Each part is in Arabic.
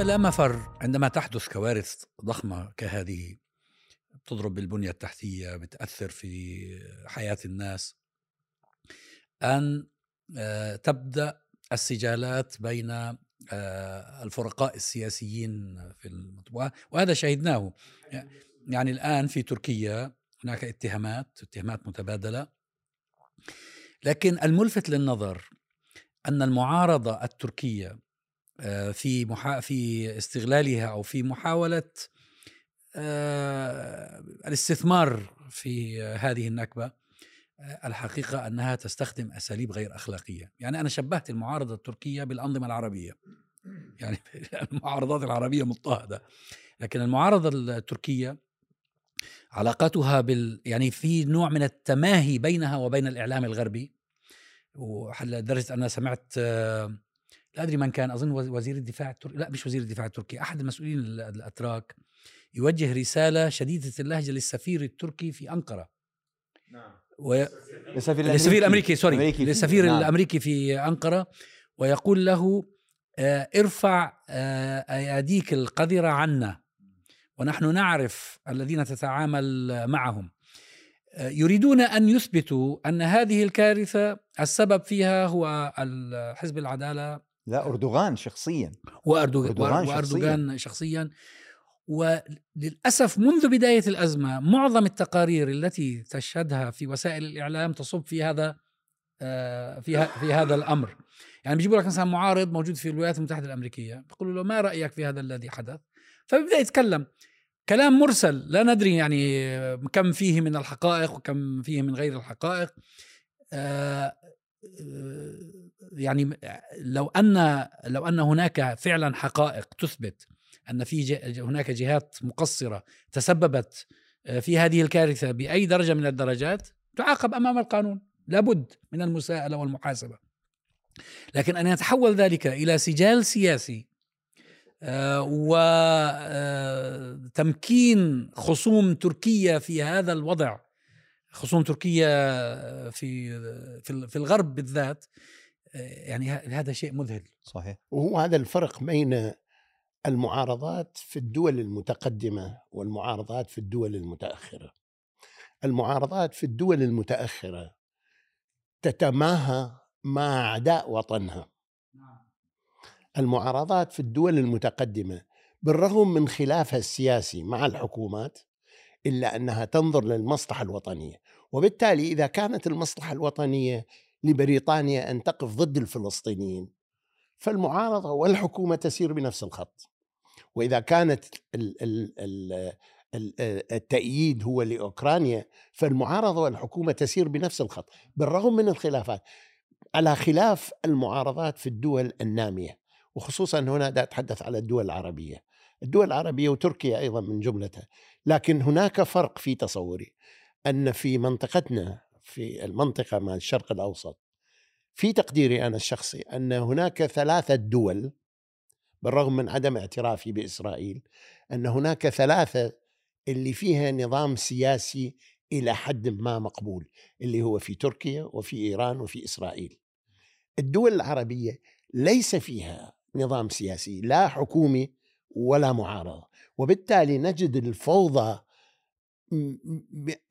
هو لا مفر. عندما تحدث كوارث ضخمة كهذه بتضرب بالبنية التحتية بتأثر في حياة الناس. أن آه، تبدأ السجالات بين آه، الفرقاء السياسيين في المطبوعة وهذا شهدناه. يعني الآن في تركيا هناك اتهامات اتهامات متبادلة. لكن الملفت للنظر أن المعارضة التركية في محا في استغلالها أو في محاولة آه، الاستثمار في هذه النكبة الحقيقة أنها تستخدم أساليب غير أخلاقية. يعني أنا شبهت المعارضة التركية بالأنظمة العربية. يعني المعارضات العربية مضطهدة. لكن المعارضة التركية علاقتها بال يعني في نوع من التماهي بينها وبين الإعلام الغربي. لدرجة أنا سمعت لا أدري من كان أظن وزير الدفاع التركي لا مش وزير الدفاع التركي أحد المسؤولين الأتراك يوجه رسالة شديدة اللهجة للسفير التركي في أنقرة. نعم. و... للسفير الأمريكي, الأمريكي سوري أمريكي للسفير نعم. الأمريكي في أنقرة ويقول له آه، ارفع آه، أياديك القذرة عنا ونحن نعرف الذين تتعامل معهم. آه، يريدون أن يثبتوا أن هذه الكارثة السبب فيها هو حزب العدالة لا أردوغان شخصيا. واردوغان, أردوغان وأردوغان شخصيا, شخصيا. وللأسف منذ بداية الأزمة معظم التقارير التي تشهدها في وسائل الإعلام تصب في هذا آه، في في هذا الأمر. يعني بيجيبوا لك مثلا معارض موجود في الولايات المتحدة الأمريكية. بيقولوا له ما رأيك في هذا الذي حدث؟ فبيبدأ يتكلم. كلام مرسل. لا ندري يعني كم فيه من الحقائق وكم فيه من غير الحقائق. آه، يعني لو أن لو أن هناك فعلا حقائق تثبت أن في هناك جهات مقصرة تسببت آه، في هذه الكارثة بأي درجة من الدرجات تعاقب أمام القانون. لابد من المساءلة والمحاسبة. لكن أن يتحول ذلك إلى سجال سياسي آه، وتمكين آه، خصوم تركيا في هذا الوضع خصوم تركيا في في الغرب بالذات يعني هذا شيء مذهل صحيح وهو هذا الفرق بين المعارضات في الدول المتقدمة والمعارضات في الدول المتأخرة. المعارضات في الدول المتأخرة تتماهى مع أعداء وطنها. المعارضات في الدول المتقدمة بالرغم من خلافها السياسي مع الحكومات إلا أنها تنظر للمصلحة الوطنية، وبالتالي إذا كانت المصلحة الوطنية لبريطانيا أن تقف ضد الفلسطينيين فالمعارضة والحكومة تسير بنفس الخط. وإذا كانت التأييد هو لأوكرانيا فالمعارضة والحكومة تسير بنفس الخط. بالرغم من الخلافات على خلاف المعارضات في الدول النامية وخصوصا هنا أتحدث على الدول العربية. الدول العربية وتركيا أيضا من جملتها. لكن هناك فرق في تصوري أن في منطقتنا في المنطقة مع الشرق الأوسط في تقديري أنا الشخصي أن هناك ثلاثة دول بالرغم من عدم اعترافي بإسرائيل أن هناك ثلاثة اللي فيها نظام سياسي إلى حد ما مقبول اللي هو في تركيا وفي إيران وفي إسرائيل. الدول العربية ليس فيها نظام سياسي لا حكومي ولا معارضة، وبالتالي نجد الفوضى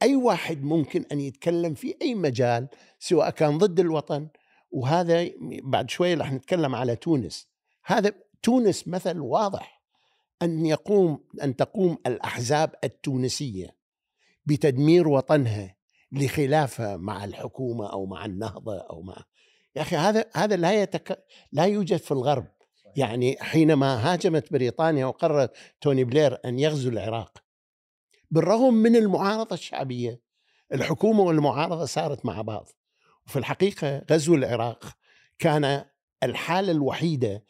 اي واحد ممكن أن يتكلم في أي مجال سواء كان ضد الوطن. وهذا بعد شوية راح نتكلم على تونس. هذا تونس مثل واضح أن يقوم أن تقوم الأحزاب التونسية بتدمير وطنها لخلافها مع الحكومة أو مع النهضة أو مع يا أخي هذا هذا لا يتك... لا يوجد في الغرب. يعني حينما هاجمت بريطانيا وقرر توني بلير أن يغزو العراق بالرغم من المعارضة الشعبية الحكومة والمعارضة صارت مع بعض. وفي الحقيقة غزو العراق كان الحالة الوحيدة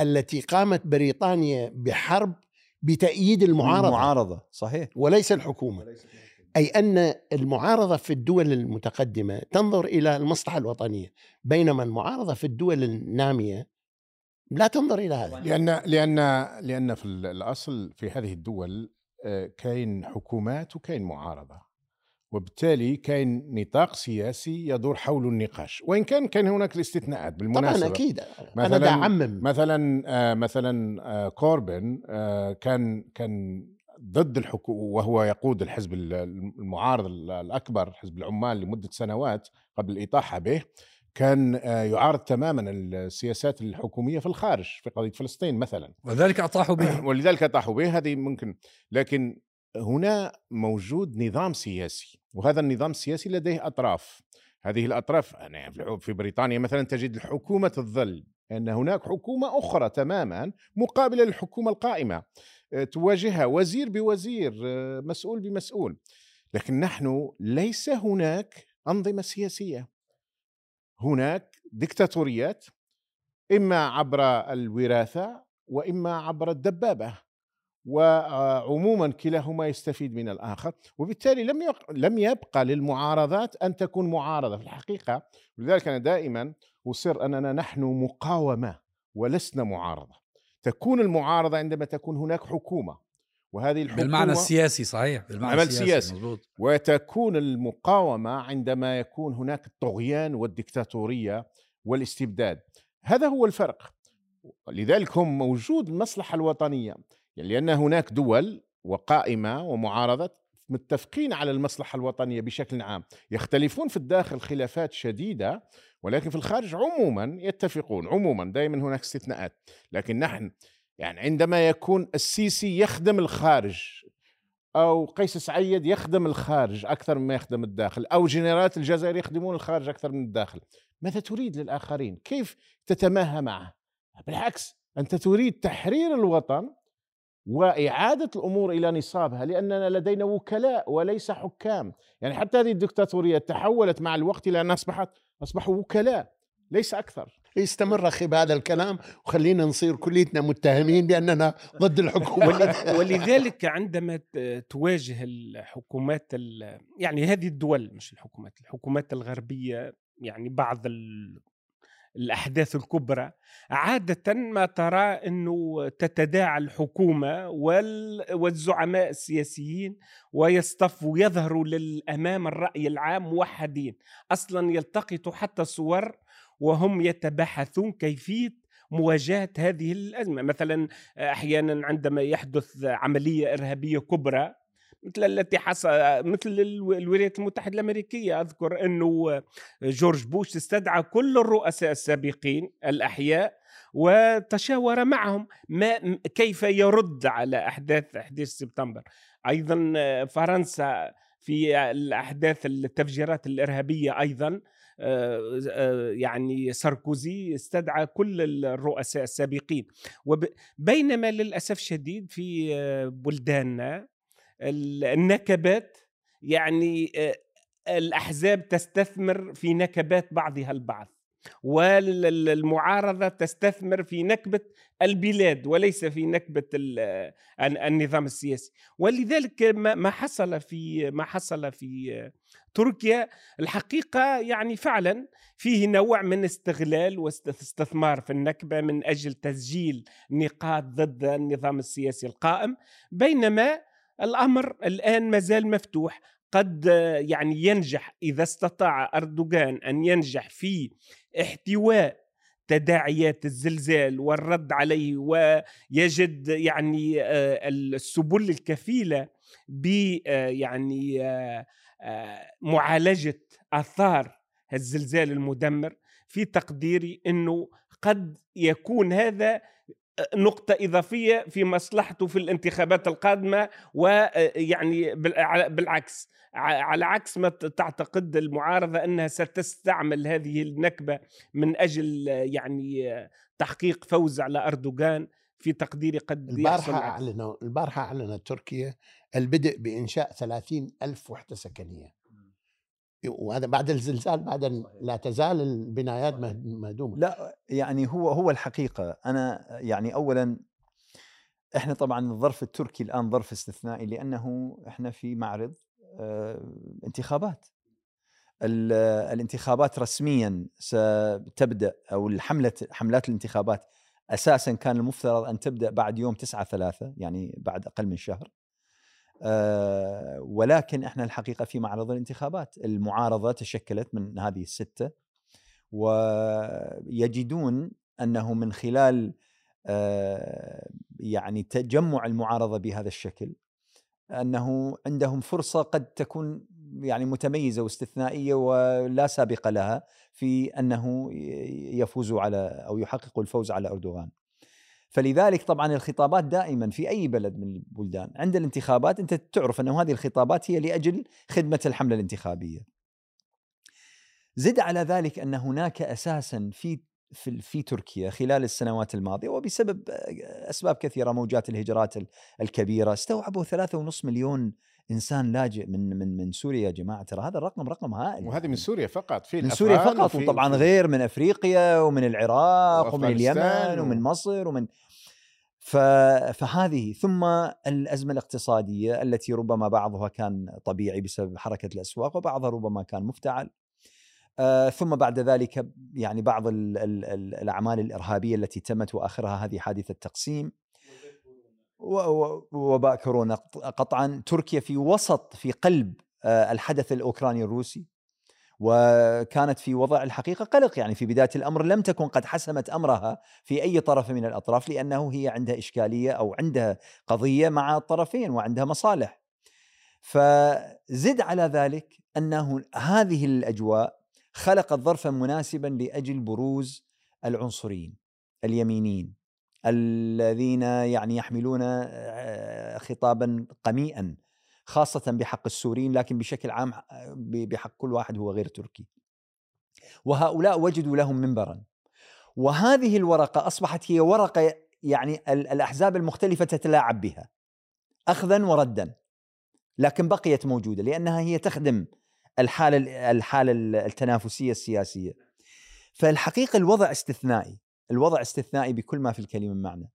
التي قامت بريطانيا بحرب بتأييد المعارضة. المعارضة صحيح. وليس الحكومة. أي أن المعارضة في الدول المتقدمة تنظر إلى المصلحة الوطنية بينما المعارضة في الدول النامية لا تنظر إلى هذا. لأن لأن لأن في الأصل في هذه الدول آه، كاين حكومات وكاين معارضة. وبالتالي كاين نطاق سياسي يدور حول النقاش. وإن كان كان هناك الاستثناءات بالمناسبة. طبعا أكيد. أنا مثلاً- دا اعمم مثلا آه، مثلا آه، كوربن آه، كان كان ضد الحكومة وهو يقود الحزب ال- المعارض ال- الأكبر حزب العمال لمدة سنوات قبل الإطاحة به. كان آه، يعارض تماما السياسات الحكومية في الخارج في قضية فلسطين مثلا. وذلك أطاحوا به. ولذلك أطاحوا به هذه ممكن. لكن هنا موجود نظام سياسي وهذا النظام السياسي لديه أطراف. هذه الأطراف يعني في- بريطانيا مثلا تجد الحكومة الظل أن هناك حكومة أخرى تماما مقابلة للحكومة القائمة. آه، تواجهها وزير بوزير آه، مسؤول بمسؤول. لكن نحن ليس هناك أنظمة سياسية. هناك ديكتاتوريات إما عبر الوراثة وإما عبر الدبابة وعموما كلاهما يستفيد من الآخر وبالتالي لم. لم يبقى للمعارضات أن تكون معارضة في الحقيقة ولذلك أنا دائما أصر أننا نحن مقاومة ولسنا معارضة تكون المعارضة عندما تكون هناك حكومة وهذه الحكومة بالمعنى السياسي صحيح. بالمعنى عمل السياسي سياسي. مزبوط وتكون المقاومة عندما يكون هناك الطغيان والديكتاتوريه والاستبداد. هذا هو الفرق. لذلك هم موجود المصلحة الوطنية. يعني لأن هناك دول وقائمة ومعارضة متفقين على المصلحة الوطنية بشكل عام. يختلفون في الداخل خلافات شديدة ولكن في الخارج عموما يتفقون. عموما دائما هناك استثناءات. لكن نحن يعني عندما يكون السيسي يخدم الخارج أو قيس سعيد يخدم الخارج أكثر مما يخدم الداخل أو جنرالات الجزائر يخدمون الخارج أكثر من الداخل ماذا تريد للآخرين؟ كيف تتماهى معه؟ بالعكس أنت تريد تحرير الوطن وإعادة الأمور إلى نصابها لأننا لدينا وكلاء وليس حكام. يعني حتى هذه الدكتاتورية تحولت مع الوقت إلى أن أصبحت أصبحوا وكلاء ليس أكثر. يستمر أخي بهذا الكلام وخلينا نصير كليتنا متهمين بأننا ضد الحكومة. ول- ولذلك عندما تواجه الحكومات ال- يعني هذه الدول مش الحكومات الحكومات الغربية يعني بعض ال- الأحداث الكبرى عادة ما ترى أنه تتداعى الحكومة وال- والزعماء السياسيين ويصطفوا يظهروا للأمام الرأي العام موحدين. أصلا يلتقطوا حتى صور وهم يتباحثون كيفية مواجهة هذه الأزمة. مثلا أحيانا عندما يحدث عملية إرهابية كبرى مثل التي حصل مثل الو- الولايات المتحدة الأمريكية. أذكر أنه جورج بوش استدعى كل الرؤساء السابقين الأحياء وتشاور معهم ما كيف يرد على أحداث 11 سبتمبر. أيضا فرنسا في الأحداث التفجيرات الإرهابية أيضا يعني ساركوزي استدعى كل الرؤساء السابقين. بينما للأسف شديد في آه، بلداننا ال- النكبات يعني آه، الأحزاب تستثمر في نكبات بعضها البعض والمعارضة تستثمر في نكبة البلاد وليس في الن- النظام السياسي. ولذلك ما حصل في ما حصل في تركيا الحقيقة يعني فعلا فيه نوع من استغلال واستثمار في النكبة من أجل تسجيل نقاط ضد النظام السياسي القائم بينما الأمر الآن ما زال مفتوح. قد يعني ينجح إذا استطاع أردوغان أن ينجح في احتواء تداعيات الزلزال والرد عليه ويجد يعني آه، السبل الكفيلة ب آه، يعني آه، معالجة آثار الزلزال المدمر في تقديري إنه قد يكون هذا نقطة إضافية في مصلحته في الانتخابات القادمة ويعني بالعكس ع- على عكس ما تعتقد المعارضة أنها ستستعمل هذه النكبة من أجل يعني تحقيق فوز على أردوغان في تقديري قد البارحة. أعلنوا البارحة أعلنت تركيا البدء بإنشاء 30 ألف وحدة سكنية وهذا بعد الزلزال بعد لا تزال البنايات مهد- مهدومة. لا يعني هو هو الحقيقة أنا يعني اولا إحنا طبعا الظرف التركي الآن ظرف استثنائي لأنه إحنا في معرض آه، انتخابات. ال- الانتخابات رسميا ستبدأ أو الحملة حملات الانتخابات أساسا كان المفترض أن تبدأ بعد يوم 9 3 يعني بعد أقل من شهر. آه، ولكن إحنا الحقيقة في معرض الانتخابات المعارضة تشكلت من هذه الستة ويجدون أنه من خلال آه، يعني تجمع المعارضة بهذا الشكل أنه عندهم فرصة قد تكون يعني متميزة واستثنائية ولا سابق لها في أنه يفوزوا على أو يحققوا الفوز على أردوغان. فلذلك طبعا الخطابات دائما في أي بلد من البلدان عند الانتخابات أنت تعرف أنه هذه الخطابات هي لأجل خدمة الحملة الانتخابية. زد على ذلك أن هناك أساسا في في في تركيا خلال السنوات الماضية وبسبب أسباب كثيرة موجات الهجرات الكبيرة استوعبوا ثلاثة ونص مليون إنسان لاجئ من من من سوريا يا جماعة. ترى هذا الرقم رقم هائل. وهذه من سوريا فقط في من سوريا فقط وطبعا غير من أفريقيا ومن العراق ومن اليمن و- ومن مصر ومن. فهذه ثم الأزمة الاقتصادية التي ربما بعضها كان طبيعي بسبب حركة الأسواق وبعضها ربما كان مفتعل. آه ثم بعد ذلك يعني بعض ال ال ال الأعمال الإرهابية التي تمت وآخرها هذه حادثة تقسيم. وباء كورونا قطعا تركيا في وسط في قلب آه، الحدث الأوكراني الروسي وكانت في وضع الحقيقة قلق يعني في بداية الأمر لم تكن قد حسمت أمرها في أي طرف من الأطراف لأنه هي عندها إشكالية أو عندها قضية مع الطرفين وعندها مصالح. فزد على ذلك أنه هذه الأجواء خلقت ظرفا مناسبا لأجل بروز العنصريين اليمينيين الذين يعني يحملون آه، خطابا قميئا خاصة بحق السوريين لكن بشكل عام آه، بحق كل واحد هو غير تركي. وهؤلاء وجدوا لهم منبرا. وهذه الورقة أصبحت هي ورقة يعني ال- الأحزاب المختلفة تتلاعب بها أخذا وردا لكن بقيت موجودة لأنها هي تخدم الحالة الحالة التنافسية السياسية. فالحقيقة الوضع استثنائي. الوضع استثنائي بكل ما في الكلمة معنى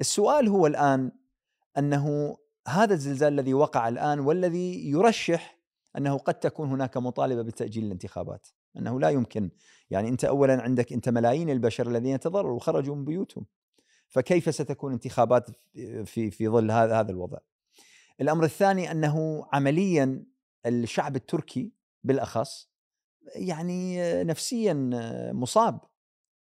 السؤال هو الآن أنه هذا الزلزال الذي وقع الآن والذي يرشح أنه قد تكون هناك مطالبة بتأجيل الانتخابات. أنه لا يمكن. يعني أنت أولا عندك أنت ملايين البشر الذين تضرروا وخرجوا من بيوتهم. فكيف ستكون انتخابات في في ظل هذا هذا الوضع؟ الأمر الثاني أنه عمليا الشعب التركي بالأخص يعني نفسيا مصاب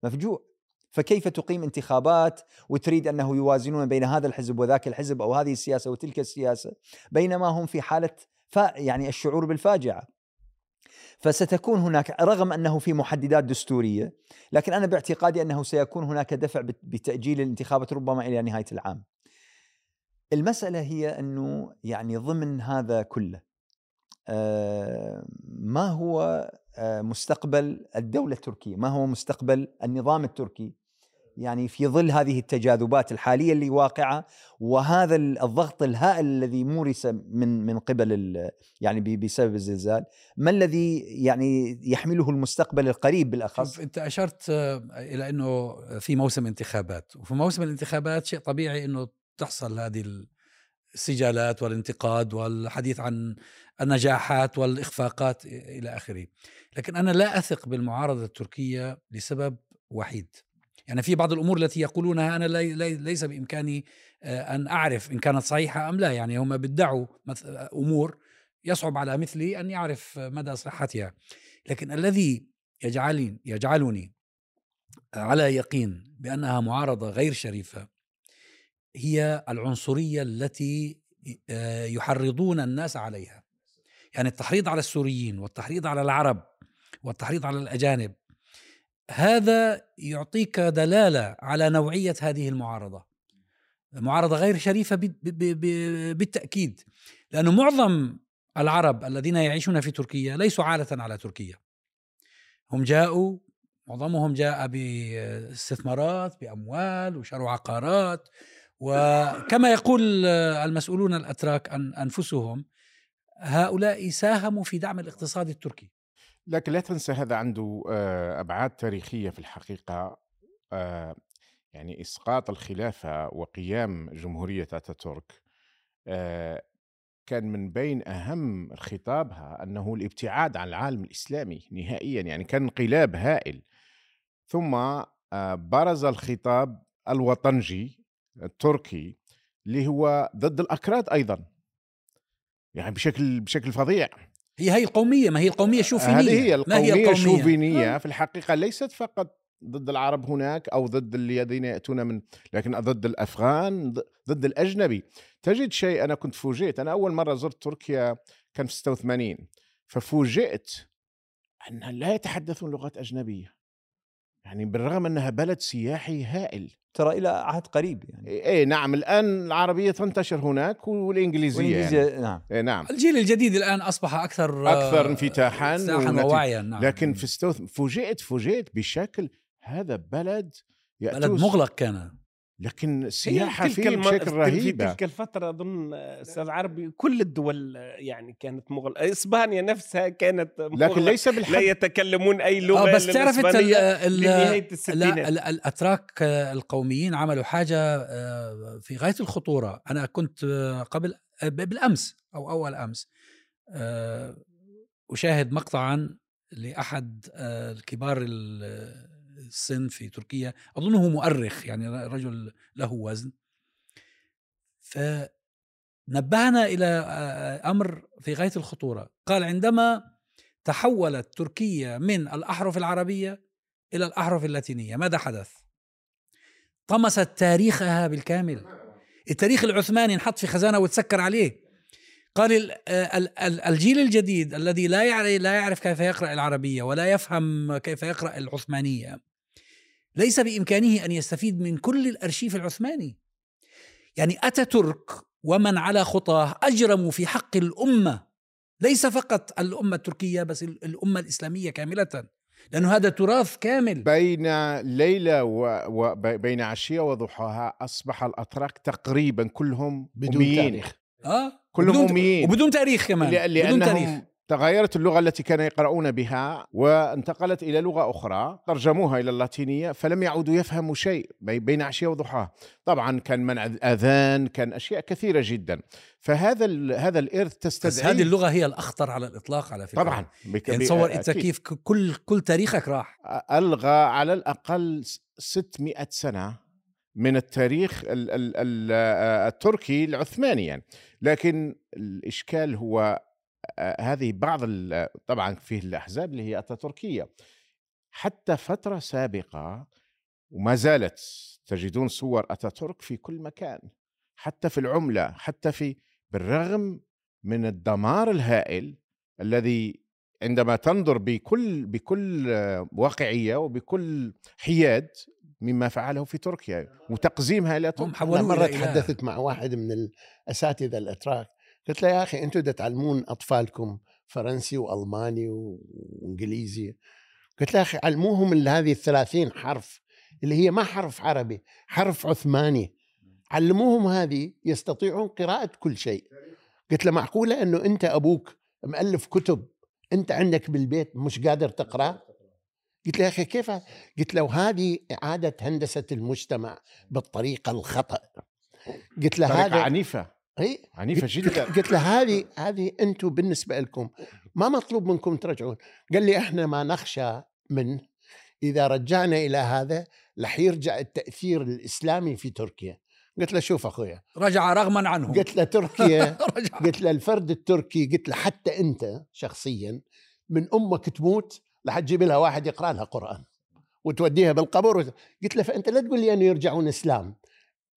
مفجوع. فكيف تقيم انتخابات وتريد أنه يوازنون بين هذا الحزب وذاك الحزب أو هذه السياسة وتلك السياسة بينما هم في حالة يعني الشعور بالفاجعة فستكون هناك رغم أنه في محددات دستورية لكن أنا باعتقادي أنه سيكون هناك دفع بت- بتأجيل الانتخابات ربما إلى نهاية العام. المسألة هي أنه يعني ضمن هذا كله آه، ما هو آه، مستقبل الدولة التركية؟ ما هو مستقبل النظام التركي؟ يعني في ظل هذه التجاذبات الحالية اللي واقعة وهذا ال- الضغط الهائل الذي مورس من من قبل يعني بسبب الزلزال، ما الذي يعني يحمله المستقبل القريب بالأخص؟ أنت أشرت آه، إلى إنه في موسم انتخابات وفي موسم الانتخابات شيء طبيعي إنه تحصل هذه السجالات والانتقاد والحديث عن النجاحات والإخفاقات إلى آخره لكن أنا لا أثق بالمعارضة التركية لسبب وحيد يعني في بعض الأمور التي يقولونها أنا لي لي ليس بإمكاني آه، أن أعرف إن كانت صحيحة أم لا. يعني هم بيدعوا أمور يصعب على مثلي أن يعرف مدى صحتها. لكن الذي يجعلني يجعلني على يقين بأنها معارضة غير شريفة هي العنصرية التي آه، يحرضون الناس عليها. يعني التحريض على السوريين والتحريض على العرب والتحريض على الأجانب هذا يعطيك دلالة على نوعية هذه المعارضة. معارضة غير شريفة بالتأكيد. لأنه معظم العرب الذين يعيشون في تركيا ليسوا عاله على تركيا. هم جاءوا معظمهم جاء باستثمارات بأموال وشروا عقارات. وكما يقول المسؤولون الأتراك أنفسهم هؤلاء ساهموا في دعم الاقتصاد التركي. لكن لا تنسى هذا عنده آه، أبعاد تاريخية في الحقيقة آه، يعني إسقاط الخلافة وقيام جمهورية آتاتورك آه، كان من بين أهم خطابها أنه الابتعاد عن العالم الإسلامي نهائيا يعني كان انقلاب هائل. ثم برز الخطاب الوطنجي التركي اللي هو ضد الأكراد أيضا. يعني بشكل بشكل فظيع. هي هي القومية ما هي القومية شوفينيه هذه هي ما هي القومية القومية؟ الشوفينية في الحقيقة ليست فقط ضد العرب هناك أو ضد الذين يأتون من لكن ضد الأفغان ض- ضد الأجنبي. تجد شيء أنا كنت فوجئت أنا أول مرة زرت تركيا كان في 86 ففوجئت أنها لا يتحدثون لغات أجنبية. يعني بالرغم أنها بلد سياحي هائل. ترى إلى عهد قريب يعني. اي نعم الآن العربية تنتشر هناك والإنجليزية يعني. والإنجليزية نعم. إيه نعم. الجيل الجديد الآن أصبح أكثر أكثر آه، انفتاحا ووعيا نعم. لكن في استوث فوجئت فوجئت بشكل هذا بلد بلد يأتوس مغلق كان. لكن السياحة تلك فيه الم- بشكل في رهيبة. تلك الفترة أظن أستاذ عربي كل الدول يعني كانت مغلقة إسبانيا نفسها كانت لكن مغلقة. ليس لا بالحد يتكلمون أي لغة آه بس تعرف أنت لا الستينات. ال- الأتراك القوميين عملوا حاجة آه، في غاية الخطورة. أنا كنت آه، قبل بالأمس أو أول أمس أشاهد مقطعا لأحد الكبار ال- السن في تركيا اظنه مؤرخ يعني رجل له وزن. فنبهنا إلى آه، أمر في غاية الخطورة. قال عندما تحولت تركيا من الأحرف العربية إلى الأحرف اللاتينية ماذا حدث؟ طمست تاريخها بالكامل. التاريخ العثماني انحط في خزانة وتسكر عليه. قال ال- ال- ال- الجيل الجديد الذي لا يعرف لا يعرف كيف يقرأ العربية ولا يفهم كيف يقرأ العثمانية. ليس بإمكانه أن يستفيد من كل الأرشيف العثماني. يعني اتاتورك ومن على خطاه اجرموا في حق الأمة. ليس فقط الأمة التركية بس ال- الأمة الإسلامية كاملة. لأنه هذا تراث كامل. بين ليلة وبين عشية وضحاها أصبح الأتراك تقريبا كلهم بدون أميين. تاريخ. آه كلهم أميين. وبدون تاريخ كمان لأ- بدون تاريخ. تغيرت اللغة التي كانوا يقرؤون بها وانتقلت إلى لغة أخرى ترجموها إلى اللاتينية فلم يعودوا يفهموا شيء بي- بين عشية وضحاها. طبعا كان منع الأذان كان أشياء كثيرة جدا. فهذا هذا الإرث بس تستدعي هذه اللغة هي الأخطر على الإطلاق على فكرة. طبعا بك- يعني تصور أكيد. كيف كل كل تاريخك راح. ألغى على الأقل 600 سنة من التاريخ ال ال ال التركي العثماني يعني لكن الإشكال هو هذه بعض ال- طبعا فيه الأحزاب اللي هي أتاتوركية حتى فترة سابقة وما زالت تجدون صور أتاتورك في كل مكان حتى في العملة حتى في بالرغم من الدمار الهائل الذي عندما تنظر بكل بكل آه، واقعية وبكل حياد مما فعله في تركيا وتقزيمها إلى تركيا إله. تحدثت مع واحد من الأساتذة الأتراك قلت له يا أخي أنتم دا تعلمون أطفالكم فرنسي وألماني وإنجليزي. قلت له يا أخي علموهم اللي هذه الثلاثين حرف اللي هي ما حرف عربي حرف عثماني. علموهم هذه يستطيعون قراءة كل شيء. قلت له معقولة أنه أنت أبوك مؤلف كتب أنت عندك بالبيت مش قادر تقرأ؟ قلت له يا أخي كيف؟ قلت له هذه إعادة هندسة المجتمع بالطريقة الخطأ. قلت له هذا عنيفة. إي. عنيفه قلت- جدا قلت له هذه هذه أنتم بالنسبة لكم. ما مطلوب منكم ترجعون. قال لي إحنا ما نخشى من إذا رجعنا إلى هذا رح يرجع التأثير الإسلامي في تركيا. قلت له شوف أخويا. رجع رغما عنه قلت له تركيا رجع. قلت له الفرد التركي قلت له حتى أنت شخصيا من أمك تموت رح تجيب لها واحد يقرأ لها قرآن وتوديها بالقبر. قلت له فأنت لا تقول لي أنه يرجعون إسلام.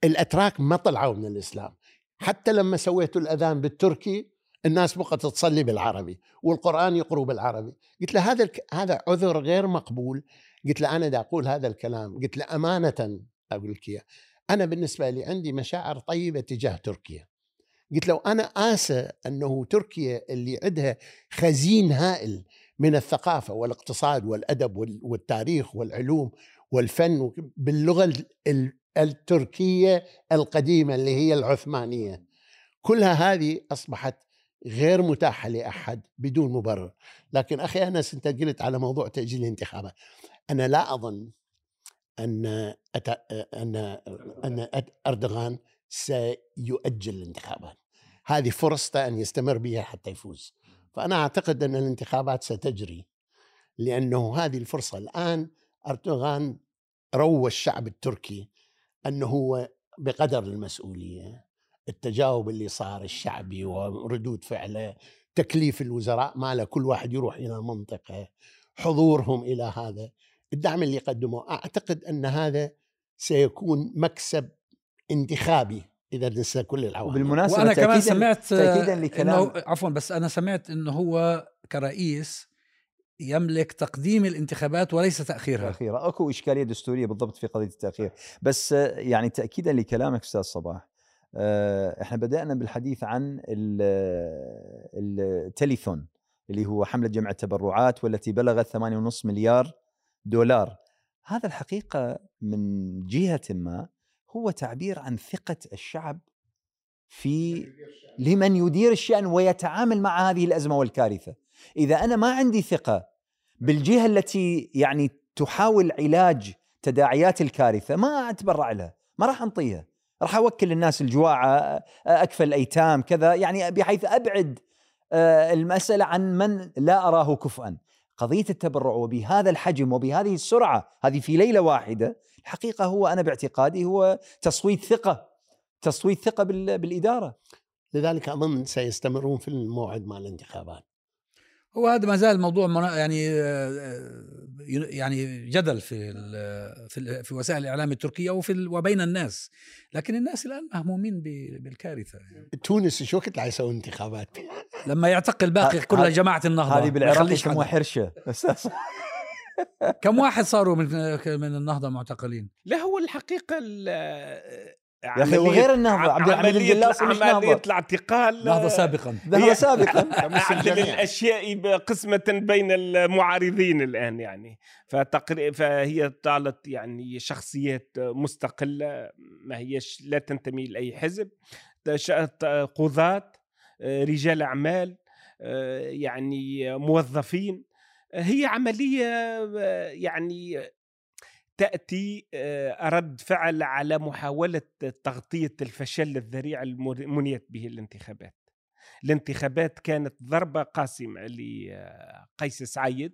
الأتراك ما طلعوا من الإسلام. حتى لما سويتوا الأذان بالتركي الناس بقت تصلي بالعربي والقرآن يقروا بالعربي. قلت له هذا الك... هذا عذر غير مقبول. قلت له أنا دا أقول هذا الكلام قلت له أمانة أقول لك إياه. أنا بالنسبة لي عندي مشاعر طيبة تجاه تركيا. قلت لو أنا آسى أنه تركيا اللي عندها خزين هائل من الثقافة والاقتصاد والأدب وال- والتاريخ والعلوم والفن ال- التركية القديمة اللي هي العثمانية. كلها هذه أصبحت غير متاحة لأحد بدون مبرر. لكن أخي أنس أنت قلت على موضوع تأجيل الانتخابات. أنا لا أظن أن أت... ان أن أردوغان سيؤجل الانتخابات. هذه فرصته أن يستمر بها حتى يفوز. فأنا أعتقد أن الانتخابات ستجري لأنه هذه الفرصة الآن أردوغان روى الشعب التركي أنه هو بقدر المسؤولية التجاوب اللي صار الشعبي وردود فعله تكليف الوزراء ما له كل واحد يروح إلى منطقة حضورهم إلى هذا. الدعم اللي قدموه أعتقد أن هذا سيكون مكسب انتخابي إذا ننسى كل العوامل. وبالمناسبة وأنا كمان تأكيداً- سمعت تاكيدا إنه لكلام عفوا بس أنا سمعت إنه هو كرئيس يملك تقديم الانتخابات وليس تأخيرها. التاخير أكو إشكالية دستورية بالضبط في قضية التأخير. بس آه، يعني تاكيدا لكلامك أستاذ صباح آه، إحنا بدأنا بالحديث عن ال- التليثون اللي هو حملة جمع التبرعات والتي بلغت 8.5 مليار دولار. هذا الحقيقة من جهة ما هو تعبير عن ثقة الشعب في لمن يدير الشأن ويتعامل مع هذه الأزمة والكارثة. إذا أنا ما عندي ثقة بالجهة التي يعني تحاول علاج تداعيات الكارثة ما أتبرع لها ما راح أنطيها. راح أوكل الناس الجواعة أكفل الأيتام كذا يعني بحيث أبعد آه، المسألة عن من لا أراه كفءا قضية التبرع وبهذا الحجم وبهذه السرعة هذه في ليلة واحدة الحقيقة هو أنا باعتقادي هو تصويت ثقة تصويت ثقة بال- بالإدارة. لذلك أظن سيستمرون في الموعد مع الانتخابات. هو هذا ما زال موضوع منا- يعني آه، يعني جدل في ال- في ال- في وسائل الإعلام التركية وفي ال- وبين الناس. لكن الناس الآن مهمومين ب- بالكارثة. تونس شو وقت يسوون انتخابات؟ لما يعتقل باقي كل جماعة النهضة. هذه بالعراق يسموها حدا. حرشة أستاذ كم واحد صاروا من من النهضة معتقلين؟ لا هو الحقيقة ال- يا أخي وغير النهضة عبد الحميد عملية نهضة الاعتقال نهضه سابقا. ذهب سابقا. الجميع. الأشياء قسمة بين المعارضين الآن يعني. فتقري فهي طالت يعني شخصيات مستقلة ما هيش لا تنتمي لأي حزب. قضاة رجال أعمال يعني موظفين. هي عملية يعني تأتي آه، رد فعل على محاولة تغطية الفشل الذريع المنيت به الانتخابات. الانتخابات كانت ضربة قاسمة لقيس سعيد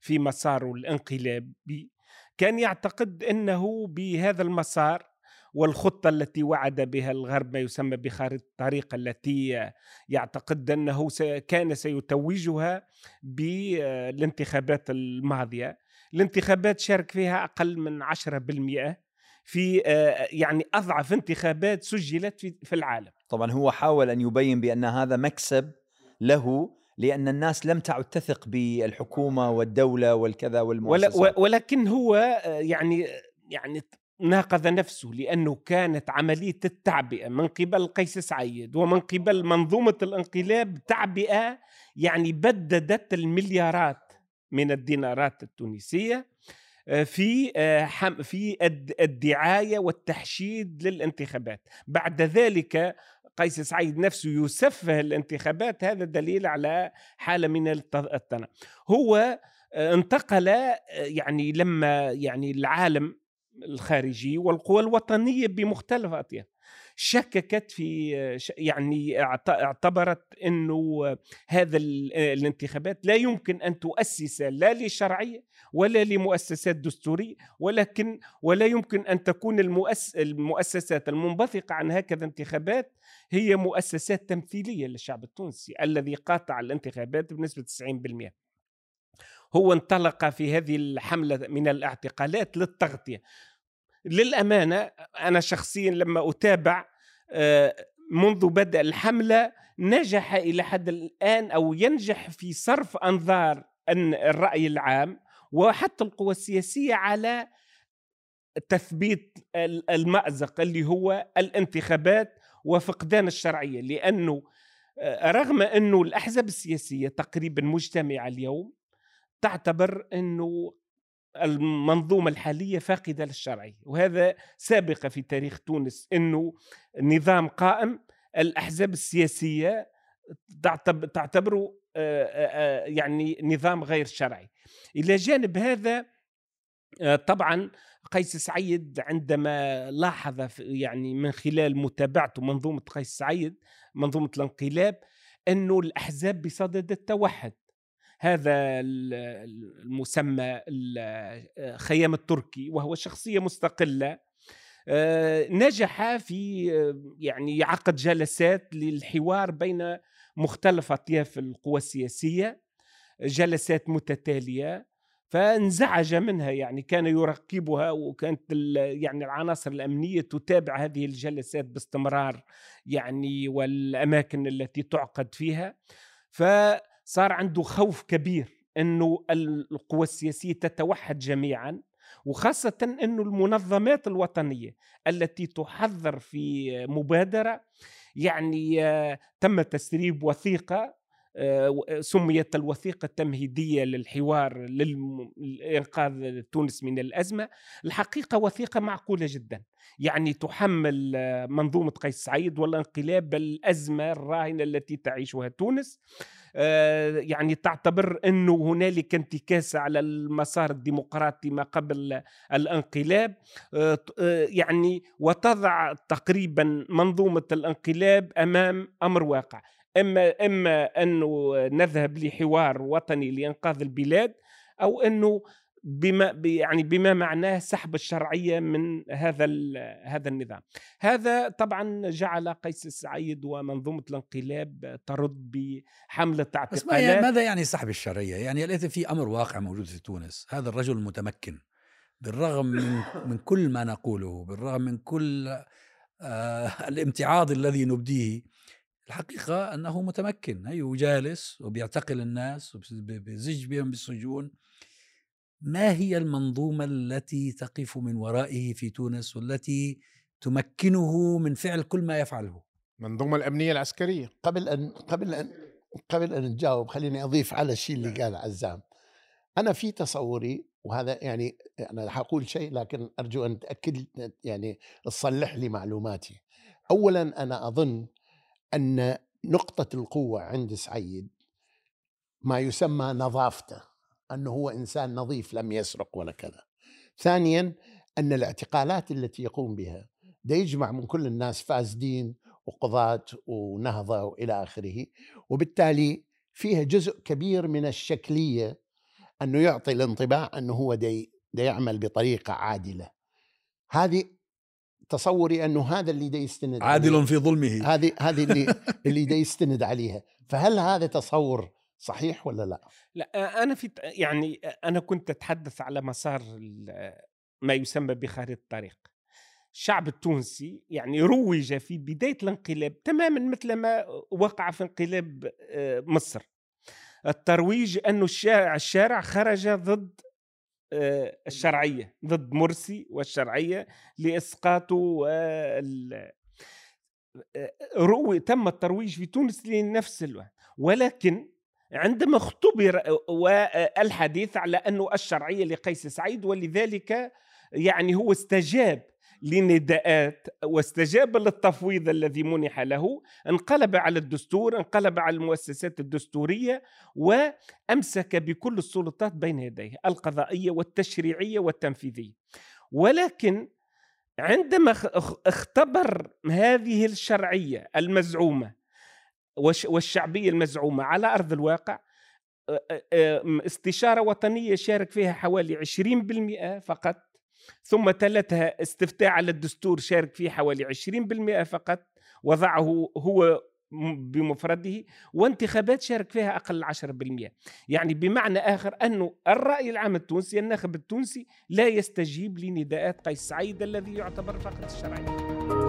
في مساره الانقلابي كان يعتقد إنه بهذا المسار والخطة التي وعد بها الغرب ما يسمى بخارطة الطريق التي يعتقد أنه كان سيتوجها بالانتخابات الماضية الانتخابات شارك فيها أقل من 10% في آه، يعني أضعف انتخابات سجلت في العالم. طبعا هو حاول أن يبين بأن هذا مكسب له لأن الناس لم تعد تثق بالحكومة والدولة والكذا والمؤسسات. ولكن هو آه، يعني يعني ناقض نفسه لأنه كانت عملية التعبئة من قبل قيس سعيد ومن قبل منظومة الانقلاب تعبئة يعني بددت المليارات. من الدينارات التونسية آه، في آه، في الد- الدعاية والتحشيد للانتخابات. بعد ذلك قيس سعيد نفسه يسفه الانتخابات هذا دليل على حالة من الت- التناقض هو آه، انتقل يعني لما يعني العالم الخارجي والقوى الوطنية بمختلف أطياف. شككت في يعني اعت- اعتبرت إنه هذا ال- الانتخابات لا يمكن أن تؤسس لا لشرعيه ولا لمؤسسات دستورية ولكن ولا يمكن أن تكون المؤس المؤسسات المنبثقة عن هكذا انتخابات هي مؤسسات تمثيلية للشعب التونسي الذي قاطع الانتخابات بنسبة 90% هو انطلق في هذه الحملة من الاعتقالات للتغطية. للأمانة أنا شخصيا لما أتابع منذ بدء الحملة نجح إلى حد الآن أو ينجح في صرف أنظار الرأي العام وحتى القوى السياسية على تثبيت ال- المأزق اللي هو الانتخابات وفقدان الشرعية لأنه آه، رغم أنه الأحزاب السياسية تقريبا مجتمعة اليوم تعتبر أنه المنظومة الحالية فاقدة للشرعيه وهذا سابقه في تاريخ تونس إنه نظام قائم الأحزاب السياسية تعتب- تعتبره آه، آه، آه، يعني نظام غير شرعي. إلى جانب هذا طبعا قيس سعيد عندما لاحظ يعني من خلال متابعته منظومة قيس سعيد منظومة الانقلاب إنه الأحزاب بصدد التوحد. هذا ال- المسمى الخيام التركي وهو شخصية مستقلة. آه، نجح في آه، يعني عقد جلسات للحوار بين مختلف أطياف القوى السياسية جلسات متتالية. فانزعج منها يعني كان يراقبها وكانت يعني العناصر الأمنية تتابع هذه الجلسات باستمرار يعني والأماكن التي تعقد فيها. فصار عنده خوف كبير إنه القوى السياسية تتوحد جميعا وخاصة أن المنظمات الوطنية التي تحضر في مبادرة يعني آه، تم تسريب وثيقة سميت الوثيقة التمهيدية للحوار لإنقاذ تونس من الأزمة. الحقيقة وثيقة معقولة جدا. يعني تحمل آه، منظومة قيس سعيد والانقلاب الأزمة الراهنة التي تعيشها تونس. آه، يعني تعتبر أنه هنالك انتكاسة على المسار الديمقراطي ما قبل الانقلاب. يعني وتضع تقريبا منظومة الانقلاب أمام أمر واقع. إما إما أنه نذهب لحوار وطني لإنقاذ البلاد أو أنه بما يعني بما معناه سحب الشرعية من هذا هذا النظام. هذا طبعا جعل قيس السعيد ومنظومة الانقلاب ترد بحملة اعتقالات بس ماذا يعني سحب الشرعية؟ يعني ليس في أمر واقع موجود في تونس، هذا الرجل متمكن بالرغم من من كل ما نقوله، بالرغم من كل آه الامتعاض الذي نبديه الحقيقة أنه متمكن هي وجالس وبيعتقل الناس وبيزج بهم بالسجون. ما هي المنظومة التي تقف من ورائه في تونس والتي تمكنه من فعل كل ما يفعله؟ المنظومة الأمنية العسكرية. قبل أن قبل أن قبل أن نجاوب خليني أضيف على الشيء اللي قال عزام. أنا في تصوري وهذا يعني أنا حقول شيء لكن أرجو أن تأكد يعني تصلح لي معلوماتي. أولا أنا أظن أن نقطة القوة عند سعيد ما يسمى نظافته أنه هو إنسان نظيف لم يسرق ولا كذا. ثانيا أن الاعتقالات التي يقوم بها ده يجمع من كل الناس فاسدين وقضاة ونهضة وإلى آخره وبالتالي فيها جزء كبير من الشكلية أنه يعطي الانطباع أنه هو دي, دي يعمل بطريقة عادلة. هذه تصوري انه هذا اللي دا يستند عادل عليه. في ظلمه. هذه هذه اللي اللي دا يستند عليها. فهل هذا تصور صحيح ولا لا؟ لا أنا في يعني أنا كنت أتحدث على مسار ما يسمى بخارطه الطريق. الشعب التونسي يعني روج في بداية الانقلاب تماما مثل ما وقع في انقلاب آه، مصر. الترويج انه الشارع الشارع خرج ضد الشرعية ضد مرسي والشرعية لإسقاطه آه، روي تم الترويج في تونس لنفس الوقت. ولكن عندما اختبر والحديث على أنه الشرعية لقيس سعيد ولذلك يعني هو استجاب لنداءات واستجاب للتفويض الذي منح له انقلب على الدستور انقلب على المؤسسات الدستورية وأمسك بكل السلطات بين يديه القضائية والتشريعية والتنفيذية. ولكن عندما اختبر هذه الشرعية المزعومة والشعبية المزعومة على أرض الواقع استشارة وطنية شارك فيها حوالي 20% فقط ثم تلتها استفتاء على الدستور شارك فيه حوالي 20% فقط وضعه هو بمفرده وانتخابات شارك فيها أقل 10% يعني بمعنى آخر أنه الرأي العام التونسي الناخب التونسي لا يستجيب لنداءات قيس سعيد الذي يعتبر فقط الشرعي